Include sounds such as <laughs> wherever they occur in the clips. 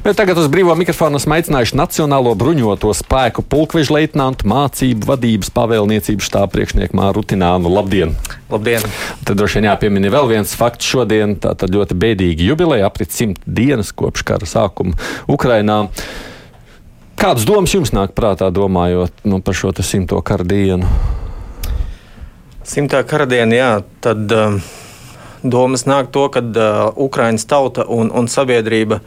Bet tagad uz brīvā mikrofona esmu aicinājuši Nacionālo bruņoto spēku pulkveža leitnantu mācību vadības pavēlniecību štābu priekšnieku Māru Rutinānu. Labdien! Labdien! Tad droši vien jāpiemina vēl viens fakts šodien. Tā tad ļoti bēdīgi jubileja aprit simt dienas kopš kara sākuma Ukrainā. Kādas domas jums nāk prātā, domājot nu, par šo simto kara dienu? Simtā kara diena, jā, tad um, domas nāk to, ka uh, Ukraiņas tauta un, un sabiedrība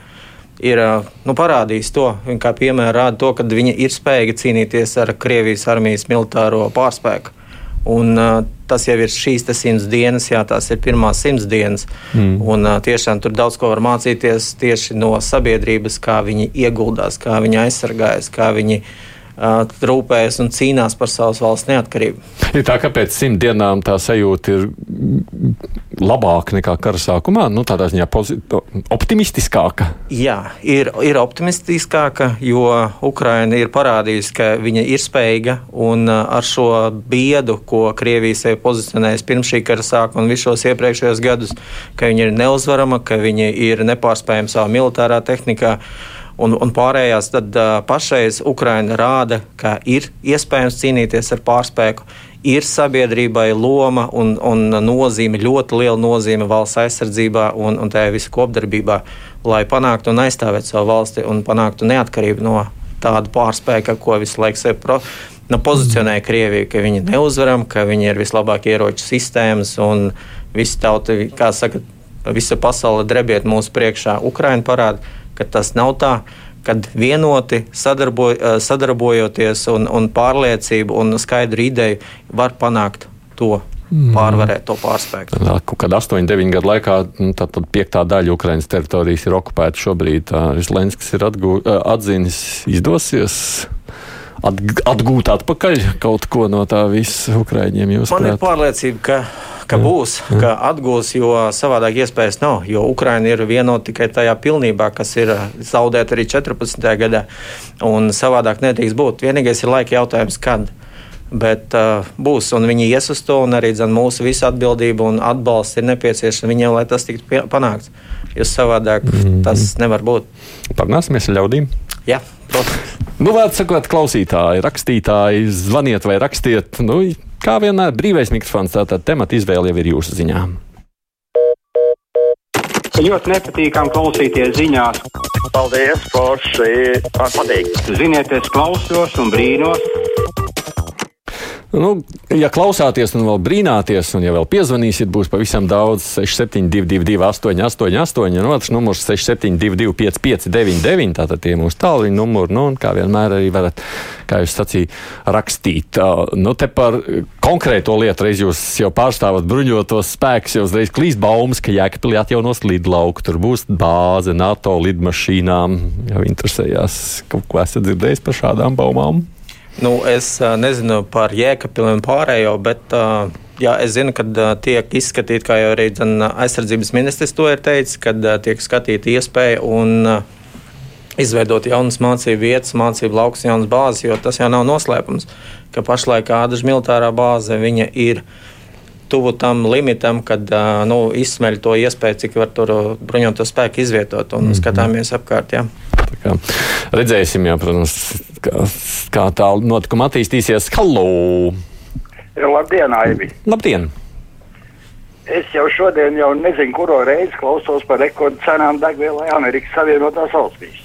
ir nu, parādījis to, kā piemēra rāda to, ka viņi ir spējīgi cīnīties ar Krievijas armijas militāro pārspēku. Un, uh, tas jau ir šīs simts dienas, jā, tās ir pirmās simts dienas. Mm. Un, uh, tiešām tur daudz ko var mācīties tieši no sabiedrības, kā viņi ieguldās, kā viņi aizsargājas, kā viņi uh, rūpējas un cīnās par savas valsts neatkarību. Ir tā, ka pēc simt dienām tā sajūta ir labāka nekā kara sākumā, nu, tādā ziņā optimistiskāka. Jā, ir, ir optimistiskāka, jo Ukraina ir parādījusi, ka viņa ir spējīga un ar šo biedu, ko Krievija sev pozicionējas pirms šī kara sākuma un visos šos iepriekšējos gadus, ka viņa ir neuzvarama, ka viņa ir nepārspējama savā militārā tehnikā un, un pārējās, tad uh, pašreiz Ukraina rāda, ka ir iespējams cīnīties ar pārspēku. Ir sabiedrībai loma un, un nozīme, ļoti liela nozīme valsts aizsardzībā un, un tajā visā kopdarbībā, lai panāktu un aizstāvētu savu valsti un panāktu neatkarību no tāda pārspēka, ko visu laiku sev pro, nu, pozicionē Krievija, ka viņi neuzvaram, ka viņi ir vislabākie ieroču sistēmas un visi tauta, kā saka, visa pasaule drebiet mūsu priekšā. Ukraina parāda, ka tas nav tā kad vienoti sadarboj, eh, sadarbojoties un, un pārliecību un skaidru ideju var panākt to. Mm. Pārvarēt to pārspēku. Kādā 8, 9 gadu laikā nu, tā, tad piektā daļa Ukraiņas teritorijas ir okupēta. Šobrīd Zelenskis ir atgū, eh, atzinis, izdosies atgūt atpakaļ kaut ko no tā visa Ukraiņiem. Man prāt? ir pārliecība, ka ka būs, ka atgūs, jo savādāk iespējas nav. Jo Ukraina ir vienota tikai tajā pilnībā, kas ir zaudēta arī 14. gadā, un savādāk nedrīkst būt. Vienīgais ir laika jautājums, kad. Bet uh, būs, un viņi ies uz to, un arī dzen, mūsu visa atbildība un atbalsts ir nepieciešams viņiem, lai tas tiktu panākts. Jo savādāk mm -hmm. tas nevar būt. Parunāsimies ar ļaudīm. Jā. Nu, vārds sakot, klausītāji, rakstītāji, zvaniet vai rakstiet. Nu, Kā vienmēr, brīvais mikrofons, tātad temata izvēle jau ir jūsu ziņā. Ļoti nepatīkami klausīties ziņās. Paldies, Forši! Man patīk! Ziniet, es klausos un brīnos Nu, ja klausāties un vēl brīnāties, un ja vēl piezvanīsiet, būs pavisam daudz 6722, 888, un otrs numurs 6722, 559, tātad tie mūsu tālruņa numuri, nu, un kā vienmēr arī varat, kā jūs sacījāt, rakstīt. Nu, te par konkrēto lietu reiz jūs jau pārstāvat bruņotos spēkus, jau uzreiz klīst baumas, ka Jēkabili atjaunos lidlauku, tur būs bāze NATO lidmašīnām, jau interesējās, kaut ko esat dzirdējis par šādām baumām. Nu, es nezinu par jēkapili un pārējo, bet jā, es zinu, ka tiek izskatīta, kā jau arī dzen, aizsardzības ministrs to ir teicis, kad tiek skatīta iespēja un izveidot jaunas mācību vietas, mācību laukus, jaunas bāzes, jo tas jau nav noslēpums, ka pašlaik Ādaža militārā bāze ir tuvu tam limitam, kad nu, izsmeļ to iespēju, cik var tur bruņoto spēku izvietot un mm -hmm. skatāmies apkārt. Jā. Kā, redzēsim, jā, protams, kā, kā tā notikuma attīstīsies. Halo! Labdien, Aivi! Labdien! Es jau šodien jau nezinu, kuro reizi klausos par rekordu cenām degvielai Amerikas Savienotās valstīs.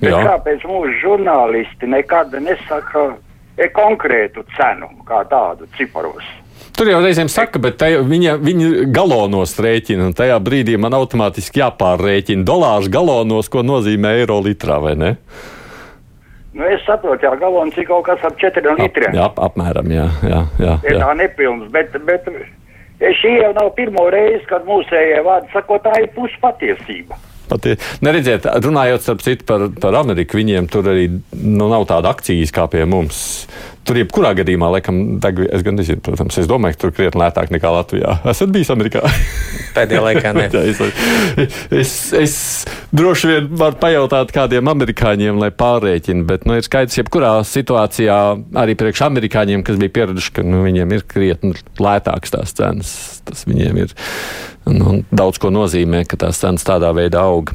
Kāpēc mūsu žurnālisti nekad nesaka e konkrētu cenu, kā tādu ciparos? Tur jau reizēm saka, bet tajā, viņa, viņa galonos rēķina, un tajā brīdī man automātiski jāpārrēķina dolārs galonos, ko nozīmē eiro litrā, vai ne? Nu, es saprotu, jā, galons ir kaut kas ap 4 litriem. Jā, ap, apmēram, jā. jā, jā, jā. Tā nepilns, bet, bet šī jau nav pirmo reizi, kad mūsējie vārdi sakot, tā ir puspatiesība. Patie, neredziet, runājot citu, par, par Ameriku, viņiem tur arī nu, nav tāda akcijas kā pie mums. Tur jebkurā gadījumā, laikam, degvi, es gan nezinu, protams, es domāju, ka tur krietni lētāk nekā Latvijā. <laughs> Esat bijis Amerikā? <laughs> Pēdējā laikā nē. <laughs> es, es, es droši vien varu pajautāt kādiem amerikāņiem, lai pārrēķina, bet nu, ir skaidrs, jebkurā situācijā arī priekš amerikāņiem, kas bija pieraduši, ka nu, viņiem ir krietni lētākas tās cenas. Tas viņiem ir nu, daudz ko nozīmē, ka tās cenas tādā veidā aug.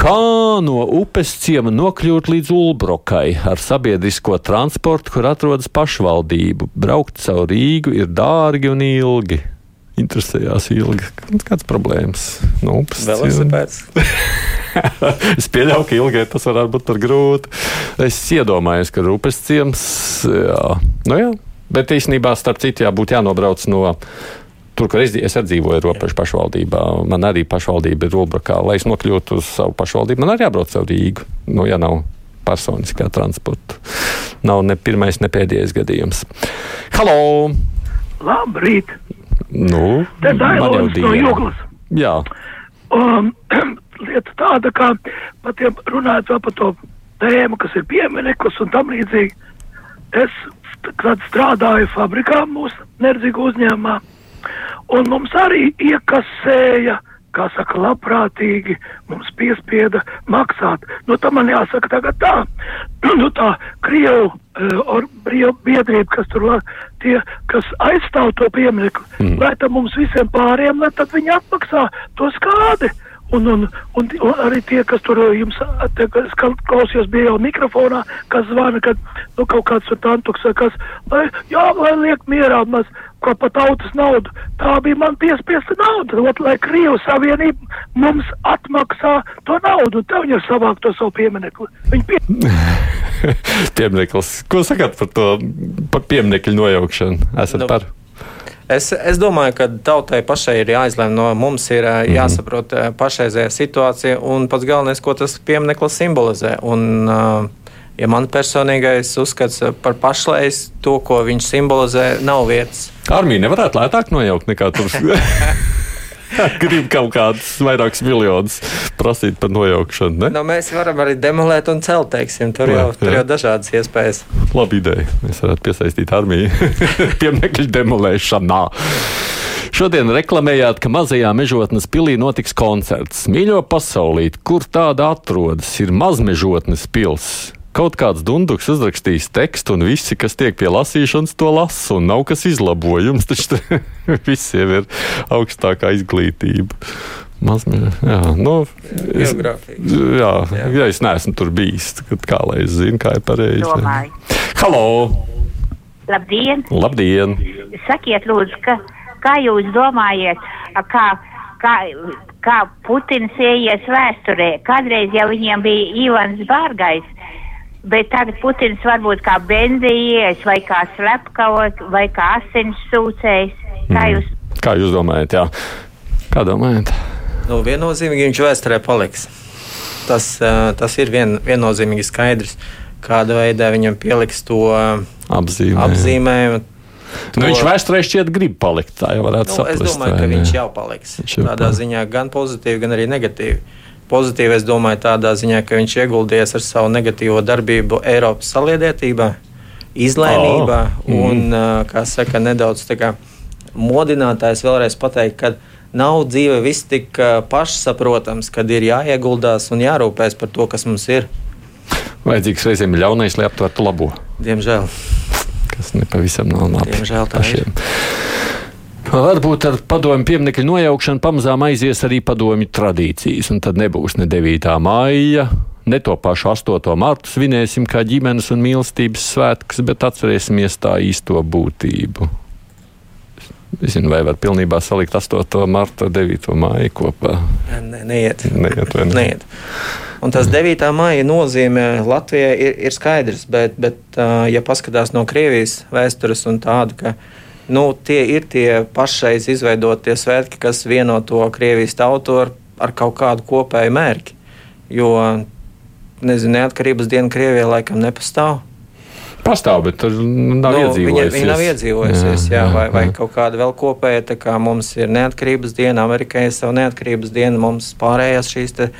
Kā no upes ciema nokļūt līdz Ulbrokai ar sabiedrisko transportu, kur atrodas pašvaldību? Braukt caur Rīgu ir dārgi un ilgi. Interesējās ilgi. Kāds problēmas? No upes Velosipēds. <laughs> es pieļauju, ka ilgai tas varētu būt par grūti. Es iedomājos, ka upes ciems, jā, nu jā. Bet īstenībā, starp citu, jābūt jānobrauc no tur, kur es, es dzīvoju, robežu pašvaldībā, man arī pašvaldība ir Rūbrakā. Lai es nokļūtu uz savu pašvaldību, man arī jābrauc caur Rīgu. Nu, ja nav personiskā transporta. Nav ne pirmais, ne pēdējais gadījums. Halo! Labrīt! Nu, Te Dailons no Juglas. Jā. Um, <clears throat> lieta tāda, ka patiem runājot vēl par to tēmu, kas ir piemineklis un tam līdzīgi. Es, kad strādāju fabrikā mūsu nerdzīgu uzņēmumā, Un mums arī iekasēja, kā saka, labprātīgi mums piespieda maksāt. Nu, tam man jāsaka tagad tā, <clears throat> nu tā Krievu uh, biedrība, kas tur tie, kas aizstāv to pieminiektu, mm. lai tam mums visiem pāriem, lai tad viņi atmaksā to skādi. Un, un, un, un arī tie, kas tur jums te, klausījās, bija jau mikrofonā, kas zvana, kad nu, kaut kāds tur tantuks, kas, lai, jā, lai liek mierā, mēs, ko pa tautas naudu. Tā bija man piespiesta nauda, ot, lai Krievu savienība mums atmaksā to naudu, un te viņi ir savākt to savu pieminekli. Viņi pie... <laughs> Piemineklis. Ko sakāt par to, par pieminekļu nojaukšanu? Esat nu, par? Es, es domāju, ka tautai pašai ir jāizlemj, no mums ir mm -hmm. jāsaprot pašreizējā situācija un pats galvenais, ko tas piemineklis simbolizē. Un, ja man personīgais uzskats par pašlaiz to, ko viņš simbolizē, nav vietas. Armija nevarētu lētāk nojaukt nekā tur. <laughs> <laughs> Grib kaut kādus vairākus miljonus prasīt par nojaukšanu. Ne? Nu, mēs varam arī demolēt un celt, teiksim. Tur, jā, jau, tur jā. jau dažādas iespējas. Labi ideja. Mēs varētu piesaistīt armiju <laughs> piemekļu demolēšanā. Šodien reklamējāt, ka mazajā mežotnes pilī notiks koncerts. Mīļo pasaulīt, kur tāda atrodas, ir mazmežotnes pilsēta kaut kāds dunduks uzrakstījis tekstu, un visi, kas tiek pie lasīšanas, to lasa, un nav kas izlabojums. Taču <laughs> visiem ir augstākā izglītība. Mazliet, jā, nu, es, jā, jā. jā, es neesmu tur bijis. Kā lai es zinu, kā ir pareizi? Halo! Labdien! Labdien! Sakiet, lūdzu, ka, kā jūs domājat, kā, kā, kā Putins ieies vēsturē? Kādreiz jau viņiem bija Ivans Bārgais, Bet tagad Putins varbūt kā benzījies, vai kā slepkavot, vai kā asins sūcējs. Kā mm. jūs, kā jūs domājat? Jā? Kā domājat? Nu, viennozīmīgi viņš vēsturē paliks. Tas, tas ir vien, viennozīmīgi skaidrs, kāda veidā viņam pieliks to apzīmējumu. apzīmējumu. To... Nu, viņš vēsturē šķiet grib palikt. Tā jau varētu nu, saprast. Es domāju, ka viņš jau paliks. Viņš jau tādā paliks. ziņā gan pozitīvi, gan arī negatīvi pozitīvi, es domāju, tādā ziņā, ka viņš ieguldījies ar savu negatīvo darbību Eiropas saliedētībā, izlēmībā oh. un, mm. kā saka, nedaudz kā, modinātājs vēlreiz pateikt, ka nav dzīve viss tik pašsaprotams, kad ir jāieguldās un jārūpēs par to, kas mums ir. Vajadzīgs reizēm ļaunais, lai aptvertu labo. Diemžēl. Kas nepavisam nav labi. Diemžēl tā pašiem. ir. Varbūt ar padomju pieminiektu nojaukšanu pamazām aizies arī padomju tradīcijas, un tad nebūs ne 9. maija, ne to pašu 8. martu svinēsim kā ģimenes un mīlestības svētkus, bet atcerēsimies tā īsto būtību. Es nezinu, vai var pilnībā salikt 8. martu ar 9. māju kopā. Ne, neiet. Neiet, ne? neiet. Un tas 9. maija nozīmē Latvijai ir, ir skaidrs, bet, bet ja paskatās no Krievijas vēstures un tādu, ka nu, tie ir tie pašreiz izveidotie svētki, kas vieno to Krievijas tautu ar, ar kaut kādu kopēju mērķi. Jo, nezinu, neatkarības diena Krievijai laikam nepastāv. Pastāv, bet tur nav nu, iedzīvojusies. Viņa, viņa nav iedzīvojusies, jā, jā, jā, vai, vai kaut kāda vēl kopēja, tā kā mums ir neatkarības diena, Amerikai ir savu neatkarības dienu, mums pārējās šīs te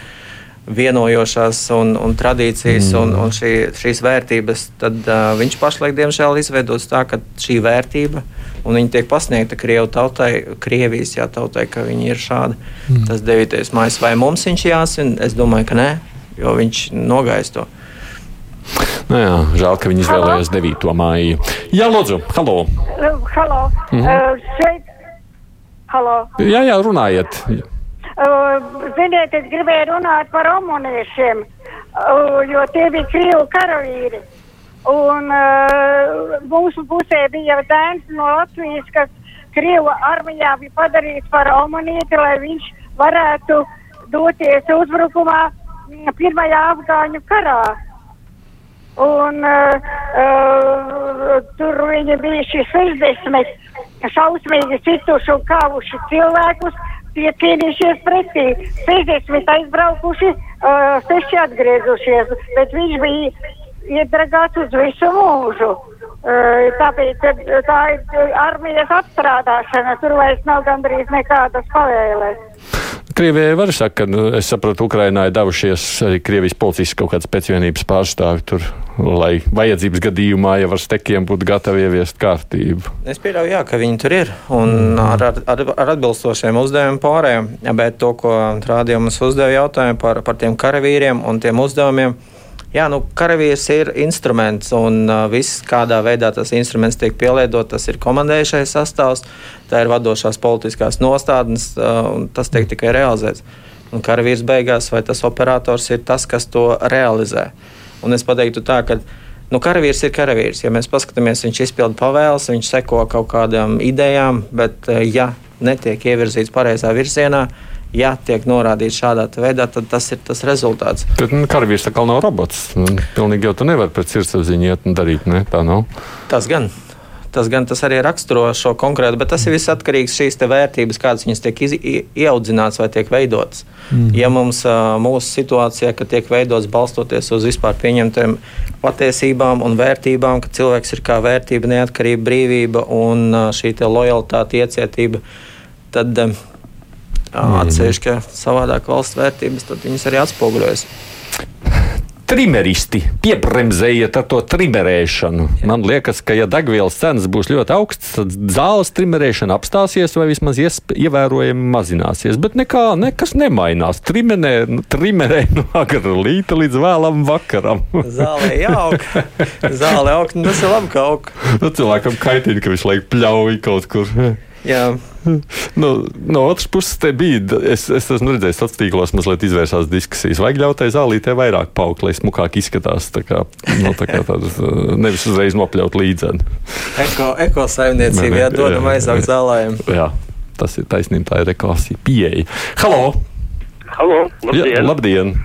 vienojošās un, un tradīcijas mm. un, un šī, šīs vērtības, tad uh, viņš pašlaik, diemžēl, izveidos tā, ka šī vērtība un viņi tiek pasniegta Krievu tautai, Krievijas jā, tautai, ka viņi ir šādi. Mm. Tas 9. maija vai mums viņš jāsvin? Es domāju, ka nē, jo viņš nogais to. Nu jā, žēl, ka viņi izvēlējās 9. māju. Jā, Lūdzu, halo! Halo! -hmm. uh, šeit! Halo! Jā, jā, runājiet! Ziniet, es gribēju runāt par omuniešiem, uh, jo tie bija krievu karavīri. Un uh, mūsu pusē bija dēns no Latvijas, kas Krievu armijā bija padarīts par omanieti, lai viņš varētu doties uzbrukumā pirmajā afgāņu karā. Un uh, uh, tur viņi bija šī 60 šausmīgi cituši un kāvuši cilvēkus, tie cīnījušies pretī. 60 aizbraukuši, uh, 6 atgriezušies, bet viņš bija iedragāts uz visu mūžu. Tāpēc tā ir armijas apstrādāšana, tur vairs nav gandrīz nekādas pavēles. Krievijai var sakt, ka, nu, es saprotu, Ukrainā ir devušies arī Krievijas policijas kaut kādas pēcvienības pārstāvi tur, lai vajadzības gadījumā jau ar stekiem būtu gatavi ieviest kārtību. Es pieļauju, jā, ka viņi tur ir un mm. ar, ar, ar atbilstošiem uzdevumiem pārējiem, bet to, ko rādījums uzdeva jautājumu par, par tiem karavīriem un tiem uzdevumiem, Jā, nu, karavīrs ir instruments, un uh, viss, kādā veidā tas instruments tiek pielietots, tas ir komandējušais sastāvs, tā ir vadošās politiskās nostādnes, uh, un tas tiek tikai realizēts. Un karavīrs beigās, vai tas operators ir tas, kas to realizē. Un es pateiktu tā, ka nu, karavīrs ir karavīrs. Ja mēs paskatāmies, viņš izpilda pavēles, viņš seko kaut kādām idejām, bet uh, ja netiek ievirzīts pareizā virzienā, ja tiek norādīts šādā veidā, tad tas ir tas rezultāts. Bet nu, karavīrs tā kā nav robots. Nu, pilnīgi jau tu nevari pēc sirdsapziņas iet un darīt, ne? Tā nav. Tas gan. Tas gan tas arī raksturo šo konkrētu, bet tas ir viss atkarīgs no šīs vērtības, kādas viņas tiek iz, ieaudzināts vai tiek veidotas. Mm. Ja mums mūsu situācijā, ka tiek veidots balstoties uz vispār pieņemtiem patiesībām un vērtībām, ka cilvēks ir kā vērtība, neatkarība, brīvība un šī lojalitāte, iecietība, tad atsevišķi, ka savādāk valsts vērtības, tad viņas arī atspoguļojas. Trimeristi piebremzējiet ar to trimerēšanu. Jā. Man liekas, ka, ja degvielas cenas būs ļoti augstas, tad zāles trimerēšana apstāsies vai vismaz ievērojami mazināsies. Bet nekā, nekas nemainās. Trimenē, trimerē no agrā rīta līdz vēlam vakaram. Zālē jāaug. Zālē aug, nu, tas ir labi, ka aug. Nu, cilvēkam kaitina, ka viņš laik pļauj kaut kur. Jā. Nu, no otras puses, te bija. Es, es esmu redzējis, ka sociālos tīklos mazliet izvērsās diskusijas. Vajag ļaut tai zālītē vairāk paukt, lai smukāk izskatās. Tā kā, nu, tā kā tādas, <laughs> nevis uzreiz nopļaut līdzeni. Eko, eko saimniecība, jā, dodam aizsaukt zālēm. Jā, tas ir taisnība, tā ir ekosija pieeja. Halo! Halo! Labdien! Jā, labdien.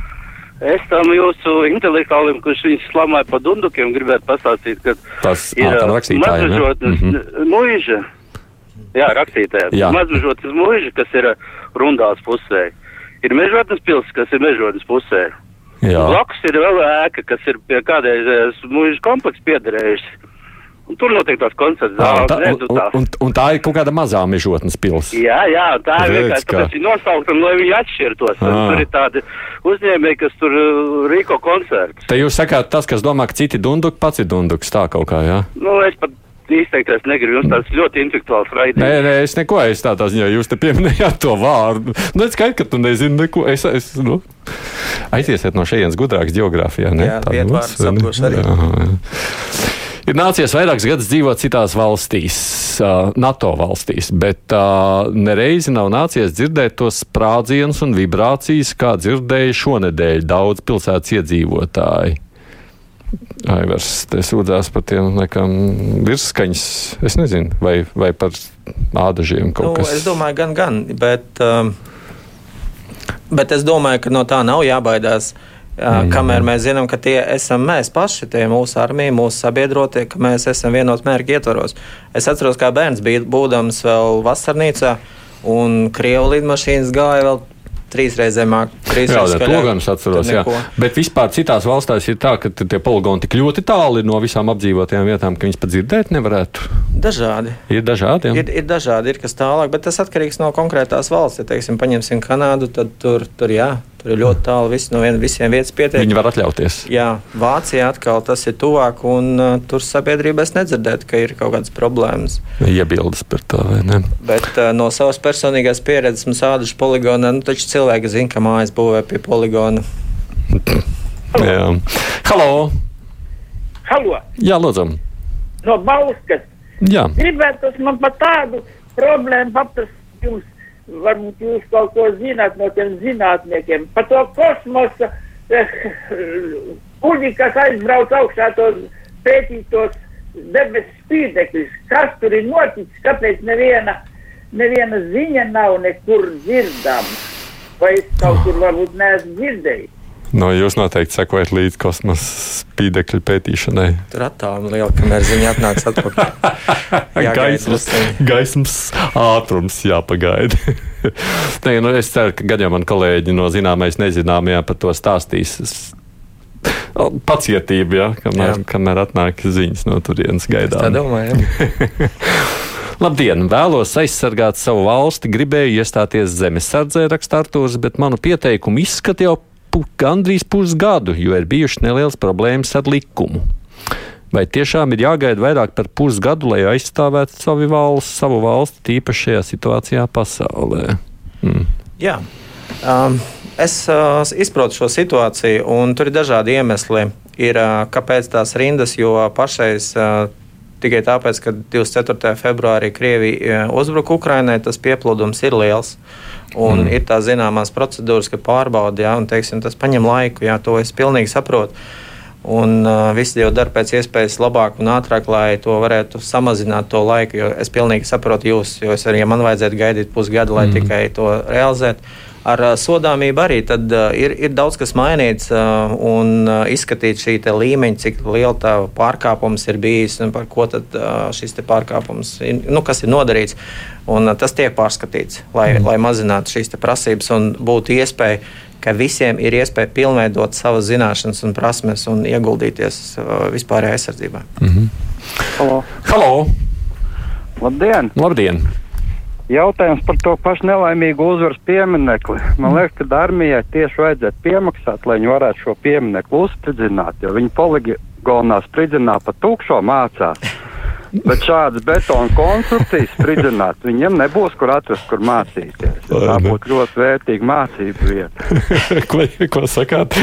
Es tam jūsu intelektuālim, kurš viņus slamāja pa dundukiem, gribētu pastāstīt, ka tas ir mazražotnes mm -hmm. muīža Jā, rakstītājs. Mazmežotas mūža, kas ir uh, rundās pusē. Ir mežotnes pils, kas ir mežotnes pusē. Jā. Blakus ir vēl ēka, kas ir pie kādreiz uh, mūža kompleksa piederējusi. Un tur notiek tās koncerts zāles. Tā, un, un, un, un tā ir kaut kāda mazā mežotnes pils. Jā, jā, tā ir vienkārši ka... tāpēc ir nosaukt, un lai viņi atšķirtos. Tur ir tādi uzņēmēji, kas tur uh, rīko koncertus. Te jūs sakāt, tas, kas domā, ka citi dunduki, pats ir dunduks, tā kaut kā, jā? Nu, es pat izteikties negribu. Jums tāds ļoti intelektuāls raidījums. Nē, nē, es neko es tādā ziņā, jūs te pieminējāt to vārdu. Nu, es skaidrs, ka tu nezini neko. Es, es, nu, aiziesiet no šejienes gudrāks geogrāfijā. Ne? Jā, tā ir jā. Ir nācies vairākus gadus dzīvot citās valstīs, NATO valstīs, bet nereizi nav nācies dzirdēt tos sprādzienus un vibrācijas, kā dzirdēja šonadēļ daudz pilsētas iedzīvotāji. Aivars te sūdzās par tiem nekam virsskaņas, es nezinu, vai, vai par ādažiem kaut nu, kas. Es domāju, gan, gan, bet, um, bet es domāju, ka no tā nav jābaidās. Jā, kamēr mēs zinām, ka tie esam mēs paši, tie mūsu armija, mūsu sabiedrotie, ka mēs esam vienot mērķu ietvaros. Es atceros, kā bērns bija būdams vēl vasarnīcā, un krievu lidmašīnas gāja vēl trīs reizes zemāk. Trīs jā, reizes to gan es atceros. Bet vispār citās valstīs ir tā, ka tie poligoni tik ļoti tāli no visām apdzīvotajām vietām, ka viņas pat dzirdēt nevarētu. Dažādi. Ir dažādi. Jā. Ir, ir dažādi, ir kas tālāk, bet tas atkarīgs no konkrētās valsts. Ja teiksim, paņemsim Kanādu, tad tur, tur jā, Tur ir ļoti tālu viss no vien, visiem vietas pietiek. Viņi var atļauties. Jā, Vācijā atkal tas ir tuvāk, un uh, tur sabiedrībā es nedzirdētu, ka ir kaut kādas problēmas. Iebildes par to, vai ne? Bet uh, no savas personīgās pieredzes mums ādašu poligonā, nu taču cilvēki zina, ka mājas būvē pie poligona. Jā. Halo! Halo! Jā, lūdzu! No Bauskas! Jā. Gribētu man par tādu problēmu paprast jums varbūt jūs kaut ko zināt no tiem zinātniekiem par to kosmosa eh, kuģi, kas aizbrauc augšā tos pētīt tos debesu spīdekļus. Kas tur ir noticis, kāpēc neviena, neviena ziņa nav nekur dzirdama? Vai es kaut kur varbūt neesmu dzirdējis? No, jūs noteikti sekojat līdzi kosmosa spīdekļu pētīšanai. Tur attālumā liela kamera ziņa atnāks atpakaļ. <laughs> gaismas, gaismas ātrums jāpagaida. <laughs> Nē, nu es ceru, ka gadījumā man kolēģi no zināmais nezināmajā par to stāstīs. Pacietība, ja, kamēr, jā. kamēr atnāk ziņas no turienes gaidām. Tā domāju. <laughs> Labdien! Vēlos aizsargāt savu valsti, gribēju iestāties zemesardzē, raksta Artūrs, bet manu pieteikumu izskata jau pu, gandrīz pusgadu, jo ir bijušas nelielas problēmas ar likumu. Vai tiešām ir jāgaida vairāk par pusgadu, lai aizstāvētu savu valsti, savu valsti tīpaši šajā situācijā pasaulē? Mm. Jā. Um, es uh, izprotu šo situāciju, un tur ir dažādi iemesli. Ir, uh, kāpēc tās rindas, jo pašais uh, tikai tāpēc, ka 24. februārī Krievija uh, uzbruka Ukrainai, tas pieplūdums ir liels. Un mm. ir tā zināmās procedūras, ka pārbauda, jā, un teiksim, tas prasa laiku, jā, to es pilnīgi saprotu. Un uh, visi jau dara pēc iespējas labāk un ātrāk, lai to varētu samazināt to laiku. Es pilnīgi saprotu jūs, jo es arī, ja man vajadzētu gaidīt pusgadu, lai mm. tikai to realizētu ar sodāmību arī tad, uh, ir, ir daudz kas mainīts uh, un uh, izskatīt šī līmeņa, cik liela tā pārkāpums ir bijis un par ko tad, uh, šis pārkāpums ir, nu, ir nodarīts. Un, uh, tas tiek pārskatīts, lai, mm. lai mazinātu šīs prasības un būtu iespēja ka visiem ir iespēja pilnveidot savas zināšanas un prasmes un ieguldīties vispārējā aizsardzībā. Mm -hmm. Halo! Halo. Labdien! Labdien! Jautājums par to pašu nelaimīgu uzvaras pieminekli. Man liekas, ka armijai tieši vajadzētu piemaksāt, lai viņi varētu šo pieminekli uzspridzināt, jo viņi poligonā spridzinā pa tukšo mācās. <laughs> Bet šādas betona konstrukcijas spridzināt, viņiem nebūs kur atrast, kur mācīties. Tā būtu ļoti vērtīga mācību vieta. <laughs> ko, ko sakāt?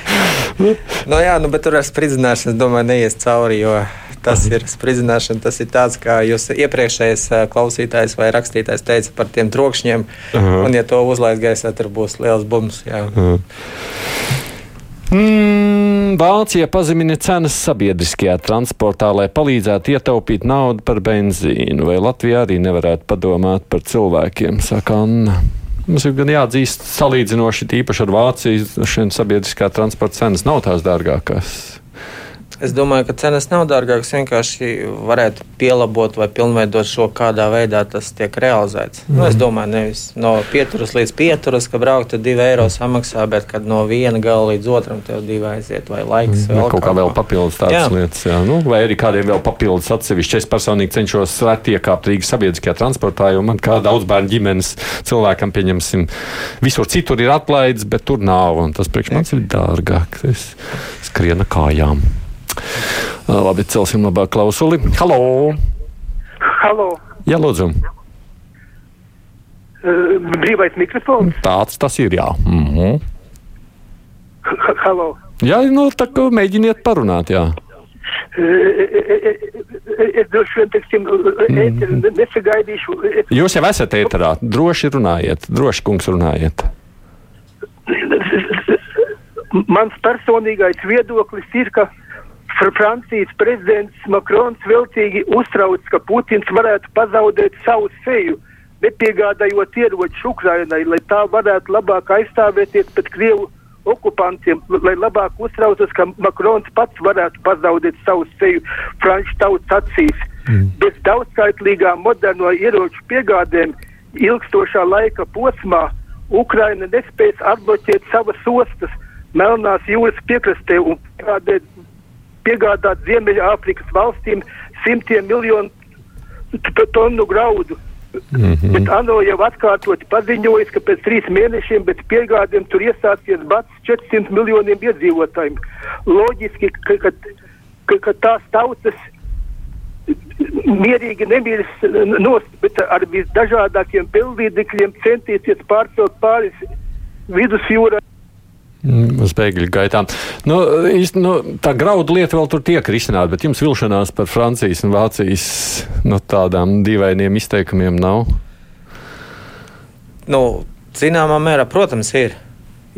<laughs> nu, jā, nu, bet tur ar spridzināšanu, es domāju, neies cauri, jo tas ir spridzināšana. Tas ir tāds, kā jūs iepriekšējais klausītājs vai rakstītājs teica par tiem trokšņiem. Aha. Un, ja to uzlaist gaisā, tur būs liels bums. Mm, Vācija pazemina cenas sabiedriskajā transportā, lai palīdzētu ietaupīt naudu par benzīnu. Vai Latvija arī nevarētu padomāt par cilvēkiem, saka Anna. Mums ir gan jāatzīst, salīdzinoši īpaši ar Vāciju, šiem sabiedriskā transporta cenas nav tās dārgākās. Es domāju, ka cenas nav dārgākas. Vienkārši varētu pielabot vai pilnveidot šo, kādā veidā tas tiek realizēts. Mm. Nu, es mhm. domāju, nevis no pieturas līdz pieturas, ka braukt ar divu eiro samaksā, bet kad no viena gala līdz otram tev divi aiziet, vai laiks. Mm. Vēl kaut kā vēl papildus tādas jā. lietas. Jā. Nu, vai arī kādiem vēl papildus atsevišķi. Es personīgi cenšos reti iekāpt Rīgas sabiedriskajā transportā, jo man kā daudz bērnu ģimenes cilvēkam, pieņemsim, visur citur ir atlaides, bet tur nav. Tas priekš manis ir dārgāk. Es skrienu kājām. Labi, celsim labāk klausuli. Halo! Halo! Jā, lūdzu! Brīvais mikrofons? Tāds tas ir, jā. Mm -hmm. Halo! Jā, nu tā kā mēģiniet parunāt, jā. Es droši vien, teiksim, mm. nesagaidīšu. Jūs jau esat ēterā, droši runājiet, droši kungs runājiet. Mans personīgais viedoklis ir, ka Francijas prezidents Makrons vilcīgi uztrauc, ka Putins varētu pazaudēt savu seju, nepiegādājot ieročus Ukrainai, lai tā varētu labāk aizstāvēties pret Krievu okupantiem, lai labāk uztraucas, ka Makrons pats varētu pazaudēt savu seju franču tautas acīs. Mm. Bez daudzskaitlīgām moderno ieroču piegādēm ilgstošā laika posmā Ukraina nespēs atbloķēt savas ostas Melnās jūras piekrastē un piegādāt piegādāt Ziemeļāfrikas valstīm simtiem miljonu tonu graudu. Mm -hmm. Bet ANO jau atkārtoti paziņoja, ka pēc trīs mēnešiem bez piegādēm tur iestāsies bats 400 miljoniem iedzīvotājiem. Loģiski, ka, ka, ka, ka tās tautas mierīgi nemirs nost, bet ar visdažādākiem pilnvīdekļiem centīsies pārcelt pāris vidusjūrā. Mm, uz bēgļu gaitām. Nu, īsti, nu, tā graudu lieta vēl tur tiek risināta, bet jums vilšanās par Francijas un Vācijas nu, tādām dīvainiem izteikumiem nav? Nu, zināmā mērā, protams, ir.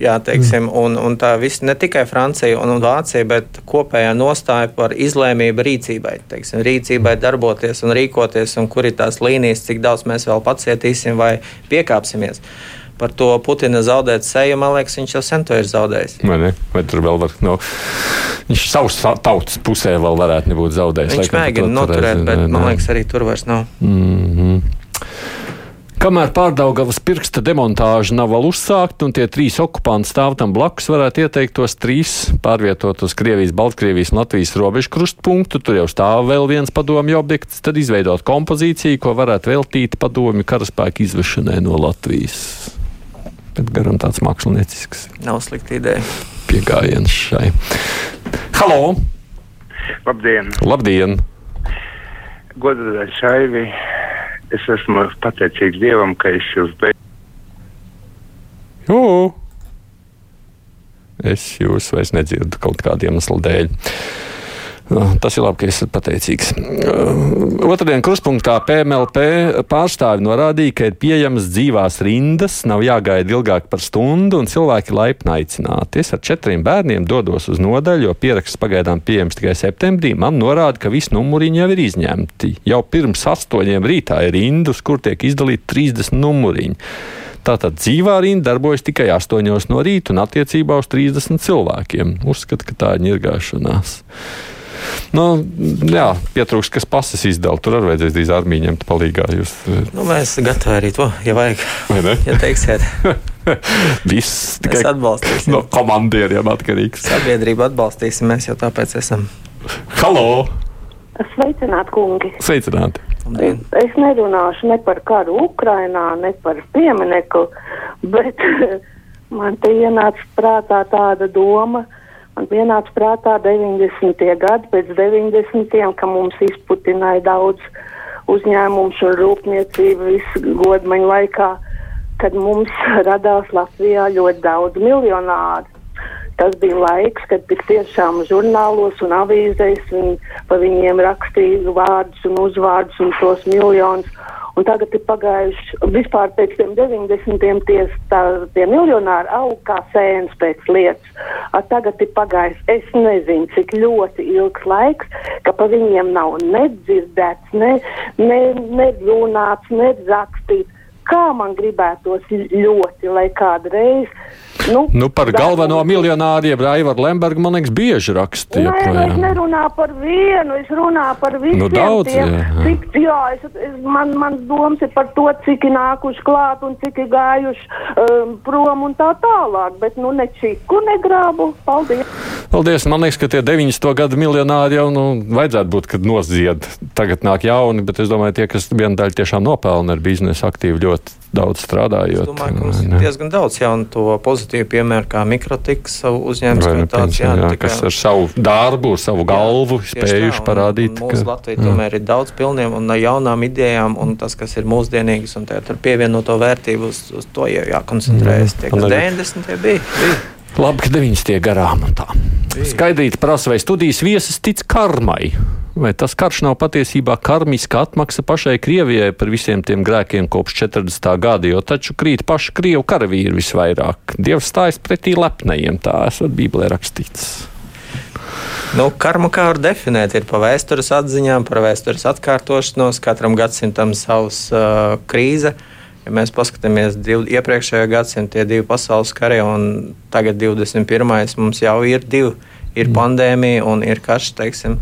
Jā, teiksim, mm. un, un tā viss ne tikai Francija un, un Vācija, bet kopējā nostāja par izlēmību rīcībai. Teiksim, rīcībai darboties un rīkoties, un kur ir tās līnijas, cik daudz mēs vēl pacietīsim vai piekāpsimies. Par to Putina zaudēt seju, man liekas, viņš jau sen to ir zaudējis. Vai, ne? Vai tur vēl var, no, viņš savus tautas pusē vēl varētu nebūt zaudējis? Viņš mēģina noturēt, bet man liekas, arī tur vairs nav. Mm -hmm. Kamēr pārdaugavas pirksta demontāža nav vēl uzsākta un tie trīs okupanti stāv tam blakus, varētu ieteikt tos trīs pārvietot uz Krievijas, Baltkrievijas un Latvijas robežu krustpunktu. Tur jau stāv vēl viens padomju objekts, tad izveidot kompozīciju, ko varētu veltīt padomju karaspēku izvešanai no Latvijas. Bet garam tāds māksliniecisks. Nav slikta ideja. Piegājiens šai. Halo! Labdien! Labdien! Godātais Šaivi! es esmu pateicīgs Dievam, ka es jūs beidzu. Es jūs vairs nedzirdu kaut kādiem iemesliem dēļ. Tas ir labi, ka esat pateicīgs. Otradien kruspunktā PMLP pārstāvi norādīja, ka ir pieejamas dzīvās rindas, nav jāgaida ilgāk par stundu, un cilvēki laipni aicināti. Es ar četriem bērniem dodos uz nodaļu, jo pieraksts pagaidām pieejams tikai septembrī. Man norāda, ka visi numuriņi jau ir izņemti. Jau pirms astoņiem rītā ir rindas, kur tiek izdalīti 30 numuriņi. Tātad dzīvā rinda darbojas tikai 8 no rīta un attiecībā uz 30 cilvēkiem. Uzskatu, ka tā ir ņirgāšanās. Nu, jā, pietrūks, kas pases izdala. Tur arī vajadzēs drīz armiju ņemt palīgā. Jūs... Eh, nu, mēs gatavi arī to, ja vajag. Vai ne? Ja teiksiet. <laughs> Viss tikai atbalstīsim. No komandieriem atkarīgs. Sabiedrību atbalstīsim, mēs jau tāpēc esam. Halo! Sveicināti, kungi! Sveicināti! Labdien. Es nerunāšu ne par karu Ukrainā, ne par piemineku, bet <laughs> man te ienāca prātā tāda doma, ka Man pienāca prātā 90. gadi, pēc 90. ka mums izputināja daudz uzņēmumu un rūpniecību visu godmaņu laikā, kad mums <laughs> radās Latvijā ļoti daudz miljonāru. Tas bija laiks, kad tiešām žurnālos un avīzēs viņi, pa viņiem rakstīja vārdus un uzvārdus un tos miljonus. Un tagad ir pagājuši vispār pēc tiem 90. ties, tā, tie miljonāri aug kā sēnes pēc lietas. A, tagad ir pagājis, es nezinu, cik ļoti ilgs laiks, ka pa viņiem nav nedzirdēts, ne, ne, ne runāts, ne rakstīts. Kā man gribētos ļoti, lai kādreiz Nu, nu, par galveno miljonāru, jeb Raivaru Lembergu, man liekas, bieži rakstīja. Nē, nu, es nerunāju par vienu, es runāju par visiem. Nu, daudz, tiem, jā. Cik, jā, es, es, man, mans domas ir par to, cik ir nākuši klāt un cik ir gājuši um, prom un tā tālāk, bet nu ne čiku negrābu. Paldies! Paldies! Man liekas, ka tie 90. gadu miljonāri jau nu, vajadzētu būt, kad nozied. Tagad nāk jauni, bet es domāju, tie, kas viena daļa tiešām nopelna ar biznesu aktīvi ļoti daudz strādājot. Es domāju, ka mums ir diezgan daudz jaunu to pozitīvu piemēru, kā mikrotiks savu uzņēmumu. Tāds, jā, jā, kas ar savu darbu, savu galvu jā, spējuši tā, parādīt. Mūsu ka, Latvija jā. tomēr ir daudz pilniem un jaunām idejām, un tas, kas ir mūsdienīgs, un ar pievienoto vērtību uz, uz to jau jākoncentrējas. Tie, kas 90. bija. bija. Labi, ka 90. garām un tā. Skaidrīt prasa, vai studijas viesis tic karmai. Vai tas karš nav patiesībā karmiska atmaksa pašai Krievijai par visiem tiem grēkiem kopš 40. gada, jo taču krīt paši Krievu karavīri visvairāk. Dievs stājas pretī lepnajiem, tā esot Bībelē rakstīts. Nu, karmu kā var definēt, ir pa vēstures atziņām, par vēstures atkārtošanos, katram gadsimtam savs uh, krīze. Ja mēs paskatāmies div, iepriekšējā gadsimta, tie divi pasaules kari, un tagad 21. mums jau ir divi ir mm. pandēmija un ir karš. Teiksim.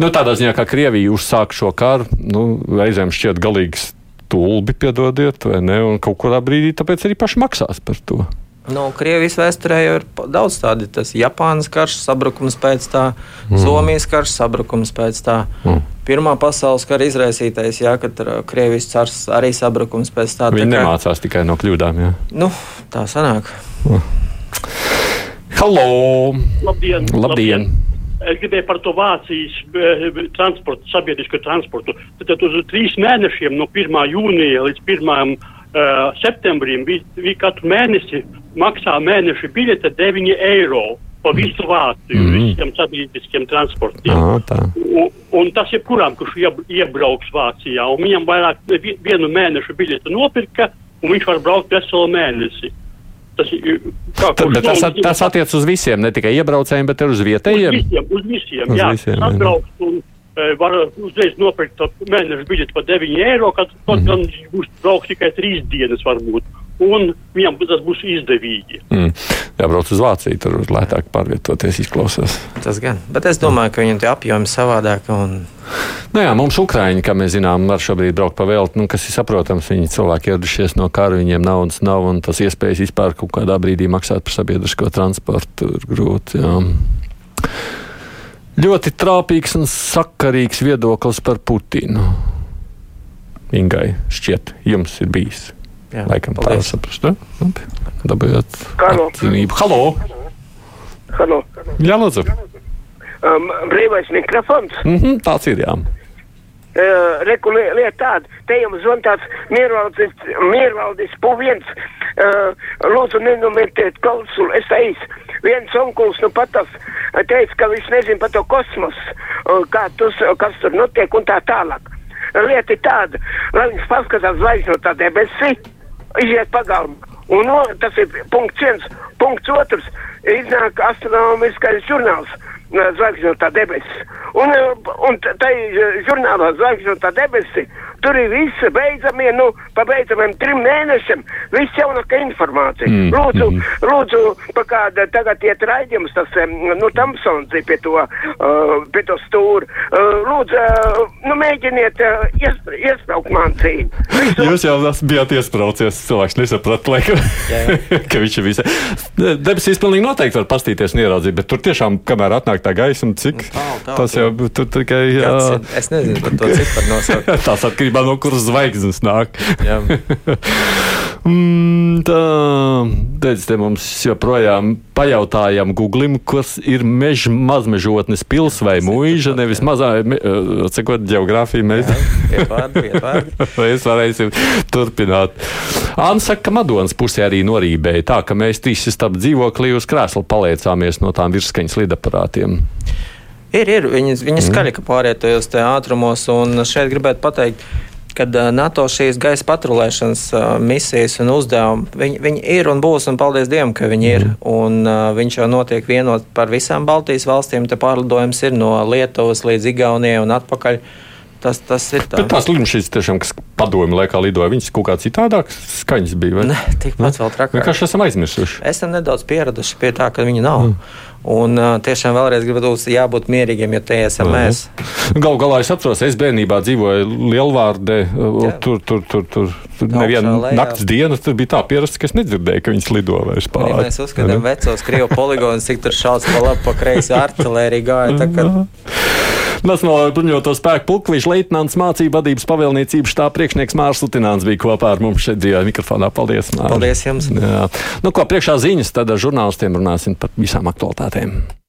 Nu, tādā ziņā, kā Krievija uzsāk šo karu, nu, reizēm šķiet galīgs stulbi, piedodiet, vai ne? Un kaut kādā brīdī tāpēc arī paši maksās par to. Nu, Krievijas vēsturē jau ir daudz tādu. Tas Japānas karš, sabrukums pēc tā, mm. Somijas karš, sabrukums pēc tā. Mm. Pirmā pasaules kara izraisītais, jā, kad Krievijas cars arī sabrukums pēc tā. Viņi tā kā... nemācās tikai no kļūdām. Jā. Nu, tā sanāk. Mm. Halo! Labdien! Labdien. Labdien. Es gribēju par to Vācijas eh, transportu, sabiedrisko transportu. Tad uz trīs mēnešiem, no 1. jūnija līdz 1. Uh, eh, septembrim, bija katru mēnesi maksā mēneša biļete 9 eiro pa visu Vāciju, mm. visiem sabiedriskiem transportiem. Ah, un, un tas jebkuram, kurš iebrauks Vācijā, un viņam vairāk vienu mēnešu biļeti nopirka, un viņš var braukt veselu mēnesi. Tas, kā, Tad, bet tas, at, tas attiec uz visiem, ne tikai iebraucējiem, bet arī uz vietējiem. Uz visiem, uz visiem, uz jā. Visiem, atbraukt un e, var uzreiz nopirkt mēneša biļeti par 9 eiro, kad kaut mm gan būs braukt tikai 3 dienas varbūt un viņam tas būs izdevīgi. Mm. Jābrauc uz Vāciju, tur lētāk pārvietoties, izklausās. Tas gan, bet es domāju, ka viņam tie apjomi savādāk. Un... Nu jā, mums Ukraiņi, kā mēs zinām, var šobrīd braukt pa velti, nu, kas ir saprotams. Viņi cilvēki ieradušies no kara, viņiem naudas nav, un tas iespējas vispār kaut kādā brīdī maksāt par sabiedrisko transportu ir grūti. Jā. Ļoti trāpīgs un sakarīgs viedoklis par Putinu. Ingai šķiet, jums ir bijis. Jā, Laikam tā ir saprast. Dabūjāt atzinību. Halo! Halo! Jā, lūdzu! Um, brīvais mikrofons? Mm -hmm, tāds ir, jā. Uh, Reku lieta tāda, te jums zvan tāds miervaldis, miervaldis puviens, uh, lūdzu nenometiet klausulu, es teicu, viens onkuls nu patas teica, ka viņš nezin par to kosmosu, uh, kā tus, kas tur notiek un tā tālāk. Lieta ir tāda, lai viņš paskatās zvaigžņotā debesī, iziet pagalmu. Un no, tas ir punkts viens. Punkts otrs iznāk astronomiskais žurnāls Zvaigžņotā debesis. Un, un tai žurnālā Zvaigžņotā debesis Tur ir viss beidzamie, nu, pa beidzamiem trim mēnešiem, viss jaunākā informācija. Mm. Lūdzu, mm. lūdzu, pa kāda tagad iet raidījums, tas, nu, Tamsons ir pie to, uh, pie to stūra. Uh, lūdzu, uh, nu, mēģiniet uh, ies, iespraukt man cīņu. Jūs jau bijāt iespraucies, cilvēks nesaprat, laikam, <laughs> ka viņš ir visai. Debesīs pilnīgi noteikti var pastīties un ieraudzīt, bet tur tiešām, kamēr atnāk tā gaisma, cik nu, tā, tā, tas jau tur tikai. Jā... Es nezinu par to ciparu nosaukt. <laughs> Tās atkarībā no kuras zvaigznes nāk. <laughs> mm, tā, teic, te mums joprojām pajautājam Googlim, kas ir meža mazmežotnes pils vai mūža, nevis mazā, cekot, geogrāfija mēs. <laughs> mēs varēsim turpināt. Anna saka, ka Madonas pusē arī norībēja tā, ka mēs trīs starp dzīvoklī uz krēslu paliecāmies no tām virskaņas lidaparātiem. Ir, ir. Viņi, viņi mm. skaļi pāriet tajos ātrumos, un šeit gribētu pateikt, kad NATO šīs gaisa patrulēšanas misijas un uzdevumi, viņi, viņi ir un būs, un paldies Dievam, ka viņi ir. Mm. Un, uh, viņš jau notiek vienot par visām Baltijas valstīm. Te pārlidojums ir no Lietuvas līdz Igaunijai un atpakaļ. Tas, tas ir tā. Bet tās lidmašīnas, tiešām, kas padomju laikā lidoja, viņas kaut kā citādākas skaņas bija. Vai? Ne, tikpat vēl trakāk. Vienkārši esam aizmirsuši. Esam nedaudz pieraduši pie tā, ka viņi nav. Mm. Un uh, tiešām vēlreiz gribu būt jābūt mierīgiem, jo te esam mm. mēs. Galu galā es atceros, es bērnībā dzīvoju Lielvārdē. Jā. Tur, tur, tur, tur, tur neviena nakts diena tur bija tā pierasta, ka es nedzirdēju, ka viņas lido vairs pāri. Ja mēs uzskatām vecos Krievu poligonus, cik tur šauts pa labi, pa kreisi artilērija gāja. Nacionālajā bruņoto spēku pulklīša leitnants mācību vadības pavēlniecības štāba priekšnieks Mārs Lutināns bija kopā ar mums šeit dzīvē mikrofonā. Paldies! Mār. Paldies jums! Jā. Nu, ko priekšā ziņas, tad ar žurnālistiem runāsim par visām aktualitātēm.